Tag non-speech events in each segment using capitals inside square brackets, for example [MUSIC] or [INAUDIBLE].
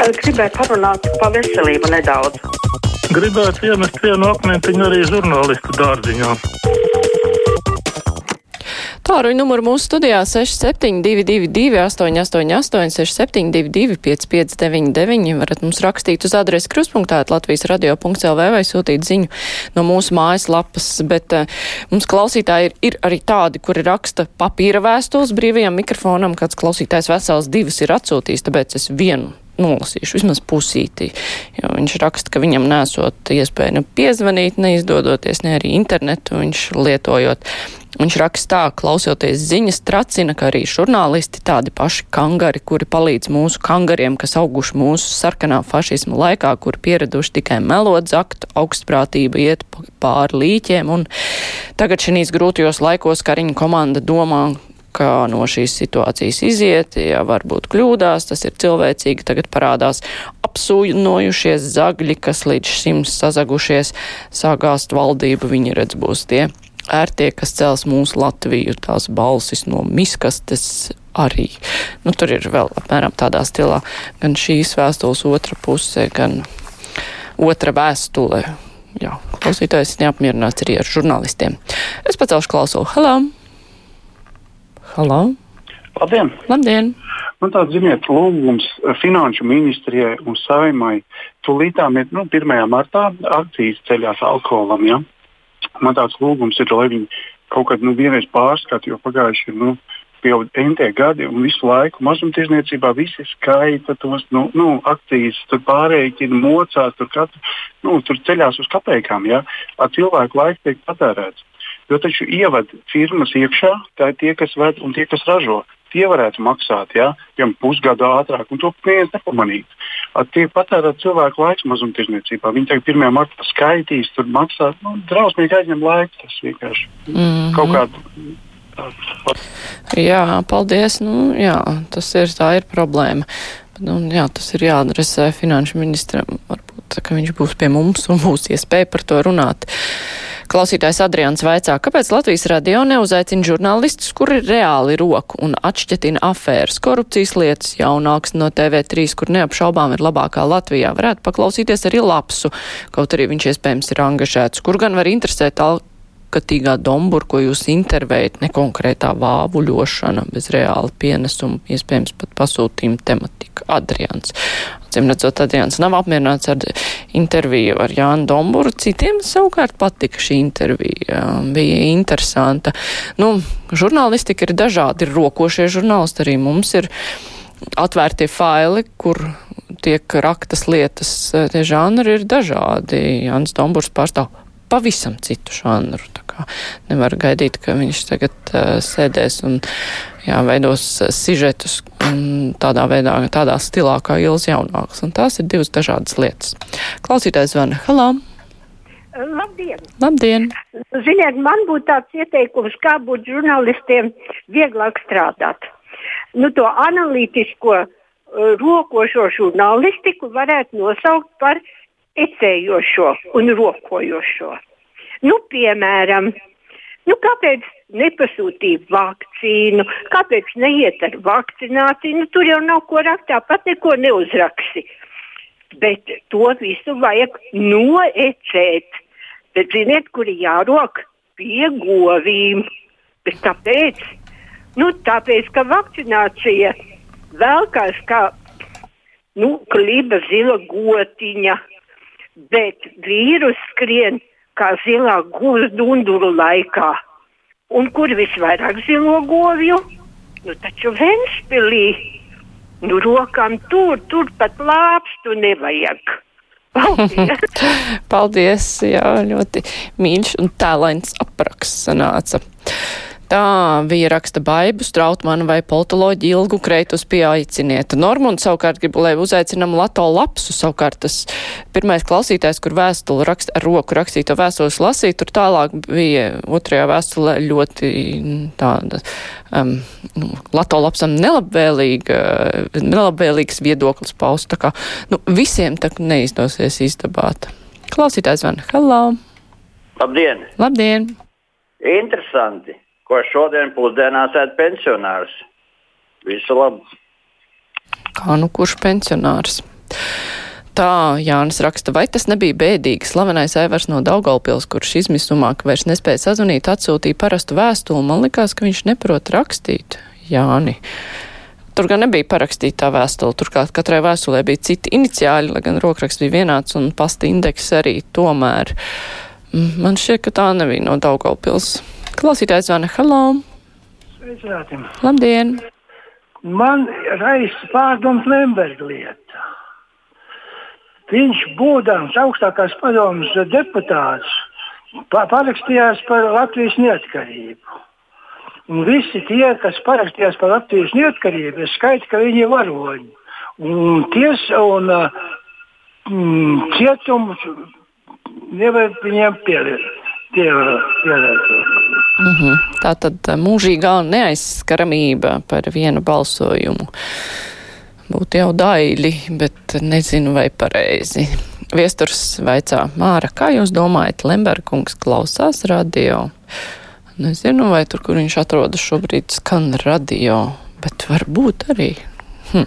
Gribēju parunāt par veselību nedaudz. Gribētu iemest vienu akmentiņu arī žurnālistu dārziņā. Tāruņa numuru mūsu studijā 6722, 888, 672, 559, varat mums rakstīt uz adresi kruspunktā Latvijas radio.lv vai sūtīt ziņu no mūsu mājaslapas, bet uh, mums klausītāji ir, ir arī tādi, kuri raksta papīra vēstules brīvajam mikrofonam, kāds klausītājs vesels divas ir atsūtījis, tāpēc es vienu nolasīšu vismaz pusīti. Jo viņš raksta, ka viņam nesot iespēju ne piezvanīt, neizdodoties, ne arī internetu viņš lietojot. Viņš raksta tā, klausoties ziņas, tracina, ka arī žurnālisti tādi paši kangari, kuri palīdz mūsu kangariem, kas auguši mūsu sarkanā fašismu laikā, kur pieraduši tikai melot, zakt, augstprātība iet pāri līķiem, un tagad šīs grūtajos laikos Kariņa komanda domā, kā no šīs situācijas iziet, ja varbūt kļūdās, tas ir cilvēcīgi, tagad parādās apsūnojušies zagļi, kas līdz šim sazagušies, sāgāst valdību, viņi redz būs tie ērtie, kas cels mūsu Latviju, tās balsis no miskastes arī. Nu, tur ir vēl apmēram tādā stilā gan šīs vēstules otra puse, gan otra vēstule. Jā, klausītājs neapmierināts arī ar žurnālistiem. Es pacelšu klausulu. Hello! Halo! Labdien! Labdien! Man tāds, ziniet, lūgums finanšu ministrijai un saimai. Tūlītām ir nu, 1. martā akcijas ceļās alkoholam. Ja? Man tāds lūgums ir, lai viņi kaut kad nu, vienreiz pārskata, jo pagājuši ir nu, jau NT gadi un visu laiku mazumtirdzniecībā visi skaita tos nu, nu, akcijas, tur pārreikina, mocās, tur, katru, nu, tur ceļās uz kapekām. Ja? Ar cilvēku laiku tiek patērēts. Jo taču ievad firmas iekšā, tā ir tie, kas ved un tie, kas ražo. Tie varētu maksāt, ja piemēram, pusgadu ātrāk, un to klients nepamanītu. Tiek patērēts cilvēku laiks mazumtirdzniecībā. Viņi tagad 1. martā skaitīs, tur maksā. Nu, drausmīgi aizņem laiku. Tas vienkārši mm -hmm. kaut kādā. Jā, paldies. Nu, jā, tas ir, tā ir problēma. Nu, jā, tas ir jāadresē finanšu ministram. Varbūt, ka viņš būs pie mums un būs iespēja par to runāt. Klausītājs Adrians vaicā, kāpēc Latvijas radio neuzaicina žurnālistus, kuri reāli roku un atšķetina afēras, korupcijas lietas, jaunāks no TV3, kur neapšaubām ir labākā Latvijā. Varētu paklausīties arī lapsu, kaut arī viņš iespējams ir angažēts, kur gan var interesēt alkatīgā dombura, ko jūs intervējat, nekonkrētā vāvuļošana, bez reāla pienesuma, iespējams pat pasūtījuma tematika. Adrians. Cim redzot, Adrians nav apmierināts ar interviju ar Jānu Domburu. Citiem savukārt patika šī intervija. Bija interesanta. Nu, žurnālistika ir dažādi, ir rokošie žurnālisti, arī mums ir atvērtie faili, kur tiek raktas lietas. Tie žanri ir dažādi. Jānis Domburs pārstāv pavisam citu žanru. Nevar gaidīt, ka viņš tagad uh, sēdēs un jā, veidos sižetus tādā veidā, tādā stilā kā Ils jaunāks. Un tās ir divas dažādas lietas. Klausītājs zvana. Halā! Labdien! Labdien! Ziniet, man būtu tāds ieteikums, kā būt žurnālistiem vieglāk strādāt. Nu, to analītisko, uh, rokošo žurnālistiku varētu nosaukt par ecējošo un rokojošo. Nu, piemēram, nu, kāpēc nepasūtīt vakcīnu, kāpēc neiet ar vakcināciju? Nu, tur jau nav ko rakt, tāpat neko neuzraksti. Bet to visu vajag noecēt. Bet ziniet, kuri jārok pie govīm. Bet kāpēc? Nu, tāpēc, ka vakcinācija velkās kā nu, kliba zila gotiņa, bet vīrus skrien kā zilā gūs dunduru laikā. Un kur visvairāk zilo govju? Nu, taču Ventspilī. Nu, rokām tur, tur pat lāpstu nevajag. [LAUGHS] Paldies! Paldies! Jā, ļoti mīļš un tēlains apraksts sanāca. Tā bija raksta baibu, strautmanu vai politoloģi ilgu kreitus pieaiciniet. Normunds savukārt grib, lai uzaicinam Lato lapsu, savukārt tas pirmais klausītājs, kur vēstuli rakst, ar roku rakstīto vēstules lasīt, tur tālāk bija otrajā vēstulē ļoti tāda, um, nu, Lato lapsam nelabvēlīga, nelabvēlīgs viedoklis paust. Tā kā, nu, visiem tak neizdosies izdabāt. Klausītājs van, hello! Labdien! Labdien! Interesanti! Ko šodien pusdienās ēd pensionārs. Visu labu! Kā nu kurš pensionārs? Tā Jānis raksta, vai tas nebija bēdīgi. Slavenais Aivars no Daugaupils, kurš izmisumā, ka vairs nespēja sazvanīt, atsūtīja parastu vēstuli. Man likās, ka viņš neprot rakstīt. Jāni. Tur gan nebija parakstīta tā vēstule, turklāt katrai vēstulē bija citi iniciāļi, lai gan rokraksts bija vienāds un pasta indeks arī tomēr. Man šķiet, ka tā nebija no Daugaupils. Klausītājs zvana, hello! Sveicināti! Labdien! Man raisa pārdoms Lemberga lieta. Viņš, būdams augstākās padomas deputāts, pa parakstījās par Latvijas neatkarību. Un visi tie, kas parakstījās par Latvijas neatkarību, es skaitu, ka viņi ir varoņi. Un tiesa un mm, cietums nevar viņiem pielikt. Mm -hmm. Tā tad mūžīgā neaizskaramība par vienu balsojumu būtu jau daļi, bet nezinu, vai pareizi. Viesturs vaicā, Māra, kā jūs domājat, Lemberkungs klausās radio? Nezinu, vai tur, kur viņš atrodas šobrīd, skan radio, bet varbūt arī. Hm.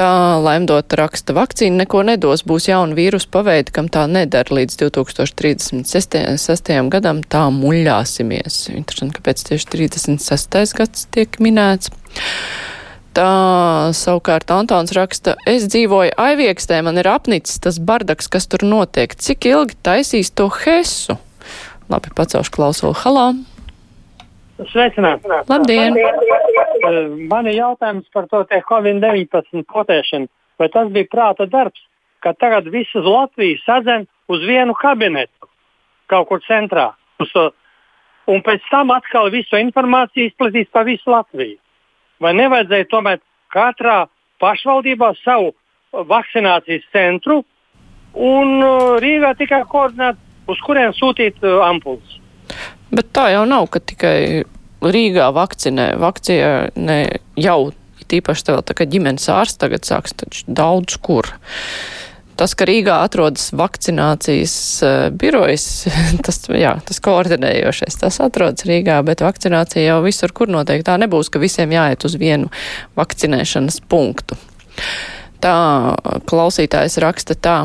Tā laimdota raksta, vakcīna neko nedos, būs jauna vīrusu paveida, kam tā nedara līdz 2036. gadam, tā muļāsimies. Interesanti, kāpēc tieši 36. gads tiek minēts. Tā savukārt Antons raksta, es dzīvoju Aiviekstē, man ir apnicis tas bardaks, kas tur notiek. Cik ilgi taisīs to hesu? Labi, pacelšu klausulu. Halā! Sveicināt! Labdien! Man ir jautājums par to Covid-19 potēšanu. Vai tas bija prāta darbs, ka tagad visu Latviju sadzen uz vienu kabinetu kaut kur centrā? Un pēc tam atkal visu informāciju izplatīs pa visu Latviju? vai nevajadzēja tomēr katrā pašvaldībā savu vakcinācijas centru un uh, Rīgā tikai koordinēt, uz kuriem sūtīt ampulas. Bet tā jau nav, ka tikai Rīgā vakcinē. Vakcinē jau tīpaši tev tā kā ģimenes ārsts tagad sāks taču daudz kur. Tas, ka Rīgā atrodas vakcinācijas uh, birojas, [LAUGHS] tas, jā, tas koordinējošais, tas atrodas Rīgā, bet vakcinācija jau visur, kur notiek. Tā nebūs, ka visiem jāiet uz vienu vakcinēšanas punktu. Tā klausītājs raksta tā.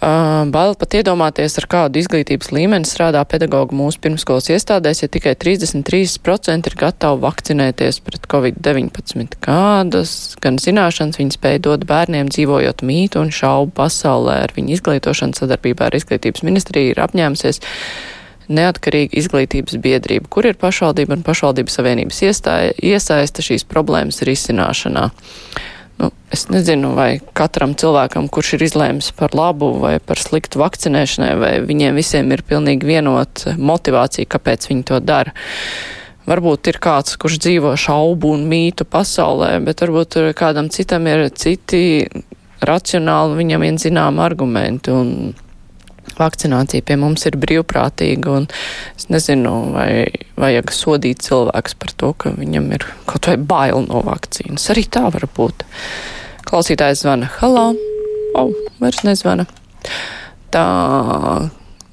Uh, bail pat iedomāties, ar kādu izglītības līmeni strādā pedagogu mūsu pirmskolas iestādēs, ja tikai 33% ir gatavi vakcinēties pret covid-19. Kādas gan zināšanas viņi spēja dot bērniem dzīvojot mītu un šaubu pasaulē ar viņu izglītošanu sadarbībā ar izglītības ministriju ir apņēmusies neatkarīga izglītības biedrība, kur ir pašvaldība un pašvaldības savienības iestāja, iesaista šīs problēmas risināšanā. Nu, es nezinu, vai katram cilvēkam, kurš ir izlēmis par labu vai par sliktu vakcinēšanai, vai viņiem visiem ir pilnīgi vienota motivācija, kāpēc viņi to dara. Varbūt ir kāds, kurš dzīvo šaubu un mītu pasaulē, bet varbūt kādam citam ir citi racionāli, viņam vien zinām argumenti. Un vakcinācija pie mums ir brīvprātīga, un es nezinu, vai vajag sodīt cilvēkus par to, ka viņam ir kaut vai bail no vakcīnas. Arī tā var būt. Klausītājs zvana, halā, o, oh, vairs nezvana. Tā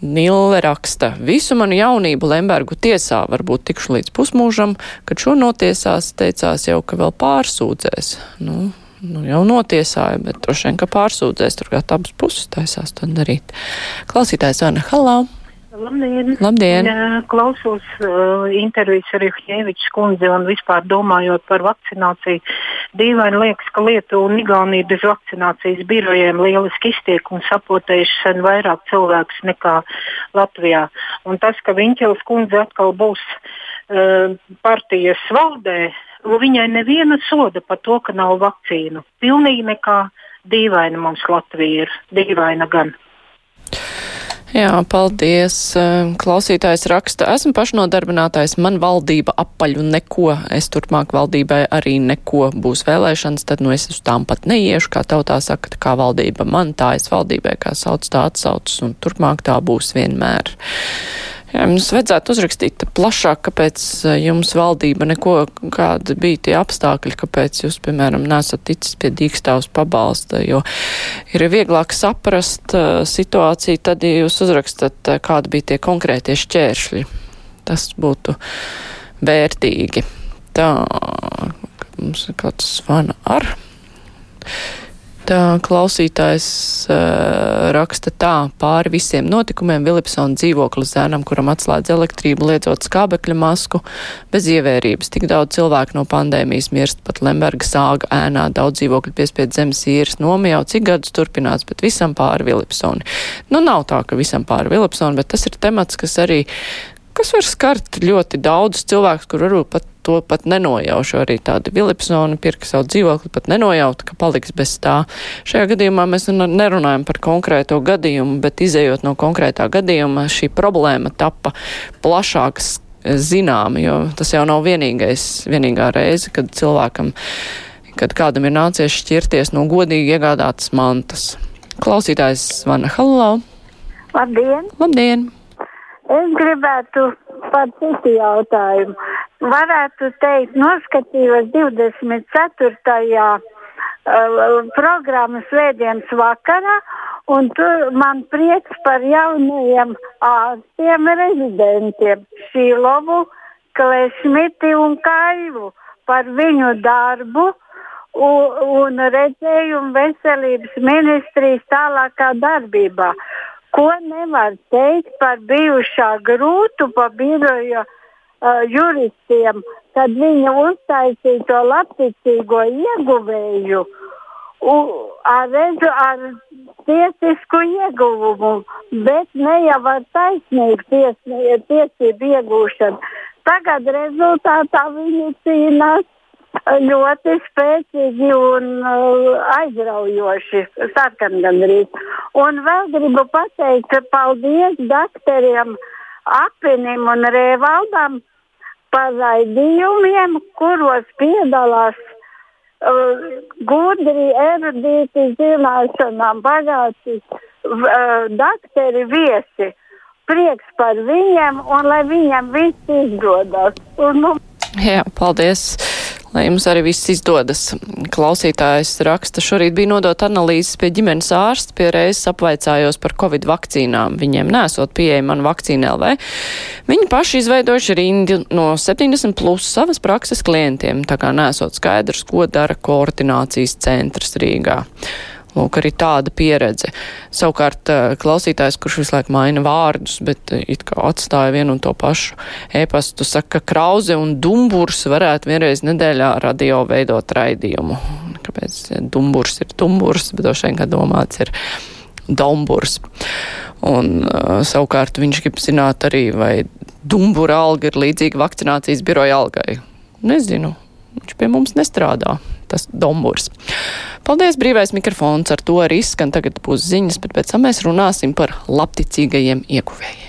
Nille raksta, visu manu jaunību Lembergu tiesā varbūt tikšu līdz pusmūžam, kad šo notiesās, teicās jau, ka vēl pārsūdzēs. Nu, nu, jau notiesāja, bet droši vien, ka pārsūdzēs turklāt abas puses taisās to darīt. Klausītājs Anna Halā. Labdien! Labdien. Klausos uh, intervijas ar Juhņēvičs kundzi un vispār domājot par vakcināciju. Dīvaini liekas, ka Lietuva un Igaunija bez vakcinācijas birojiem lieliski iztiek un sapotējuši sen vairāk cilvēkus nekā Latvijā. Un tas, ka Viņķels kundze atkal būs uh, partijas valdē, viņai neviena soda par to, ka nav vakcīnu. Pilnīgi nekā dīvaina mums Latvija ir. Dīvaina gan. Jā, paldies. Klausītājs raksta, esmu pašnodarbinātājs, man valdība apaļ un neko, es turpmāk valdībai arī neko būs vēlēšanas, tad nu es uz tām pat neiešu, kā tautā saka, kā valdība man, tā es valdībai, kā sauc tā atsaucas, un turpmāk tā būs vienmēr. Mums vajadzētu uzrakstīt plašāk, kāpēc eh, jums valdība neko, kāda bija tie apstākļi, kāpēc jūs, piemēram, nesat ticis pie dīkstāvs pabalsta, jo ir vieglāk saprast uh, situāciju, tad, ja jūs uzrakstat, uh, kādi bija tie konkrētie šķēršļi. Tas būtu vērtīgi. Tā, mums ir kāds zvana ar. Tā klausītājs uh, raksta tā, pāri visiem notikumiem Vilipsona dzīvoklis zēnam, kuram atslēdz elektrību, liedzot skābekļa masku, bez ievērības. Tik daudz cilvēku no pandēmijas mirst pat Lemberga sāga ēnā, daudz dzīvokļu piespied zemes īres nomi jau cik gadus turpināts, bet visam pāri Vilipsoni. Nu, nav tā, ka visam pāri Vilipsoni, bet tas ir temats, kas arī kas var skart ļoti daudz cilvēkus, kur varbūt pat to pat nenojaušu. Arī tādi Vilipsoni pirka savu dzīvokli, pat nenojaut, ka paliks bez tā. Šajā gadījumā mēs nerunājam par konkrēto gadījumu, bet izējot no konkrētā gadījuma, šī problēma tapa plašākas zinām, jo tas jau nav vienīgais, vienīgā reize, kad cilvēkam, kad kādam ir nācies šķirties no godīgi iegādātas mantas. Klausītājs zvana Hallo! Labdien! Labdien! Es gribētu par citu jautājumu. Varētu teikt, noskatījos 24. Uh, programmas svētdienas vakarā, un tur man prieks par jaunajiem ārstiem rezidentiem Šīlovu, Klešmiti un Kaivu par viņu darbu un, un redzējumu veselības ministrijas tālākā darbībā. Ko nevar teikt par bijušā grūtu pa biroja uh, juristiem, kad viņi uztaisīja to labticīgo ieguvēju un, ar, rezu, ar tiesisku ieguvumu, bet ne jau ar taisnīgu ties, tiesību iegūšanu. Tagad rezultātā viņi cīnās ļoti spēcīgi un uh, aizraujoši, sarkan gandrīz. Un vēl gribu pateikt, paldies doktoriem Apinim un Rēvaldam par raidījumiem, kuros piedalās uh, gudri, erudīti, zināšanām bagāti uh, doktori viesi. Prieks par viņiem un lai viņiem viss izdodas. Un, nu... Jā, paldies! Lai jums arī viss izdodas. Klausītājs raksta, šorīt bija nodot analīzes pie ģimenes ārsta, pie reizes apvaicājos par covid vakcīnām. Viņiem nesot pieejama man vakcīna LV. Viņi paši izveidojuši rindi no 70 plus savas prakses klientiem, tā kā nesot skaidrs, ko dara koordinācijas centrs Rīgā. Lūk, arī tāda pieredze. Savukārt eh, klausītājs, kurš visu laiku maina vārdus, bet eh, it kā atstāja vienu un to pašu ēpastu, saka, ka krauze un dumburs varētu vienreiz nedēļā radio veidot raidījumu. Kāpēc dumburs ir dumburs, bet droši vien, ka domāts ir domburs. Un uh, savukārt viņš grib zināt arī, vai dumbura alga ir līdzīga vakcinācijas biroja algai. Nezinu, viņš pie mums nestrādā tas domburs. Paldies, brīvais mikrofons, ar to arī skan tagad būs ziņas, bet pēc tam mēs runāsim par labticīgajiem ieguvējiem.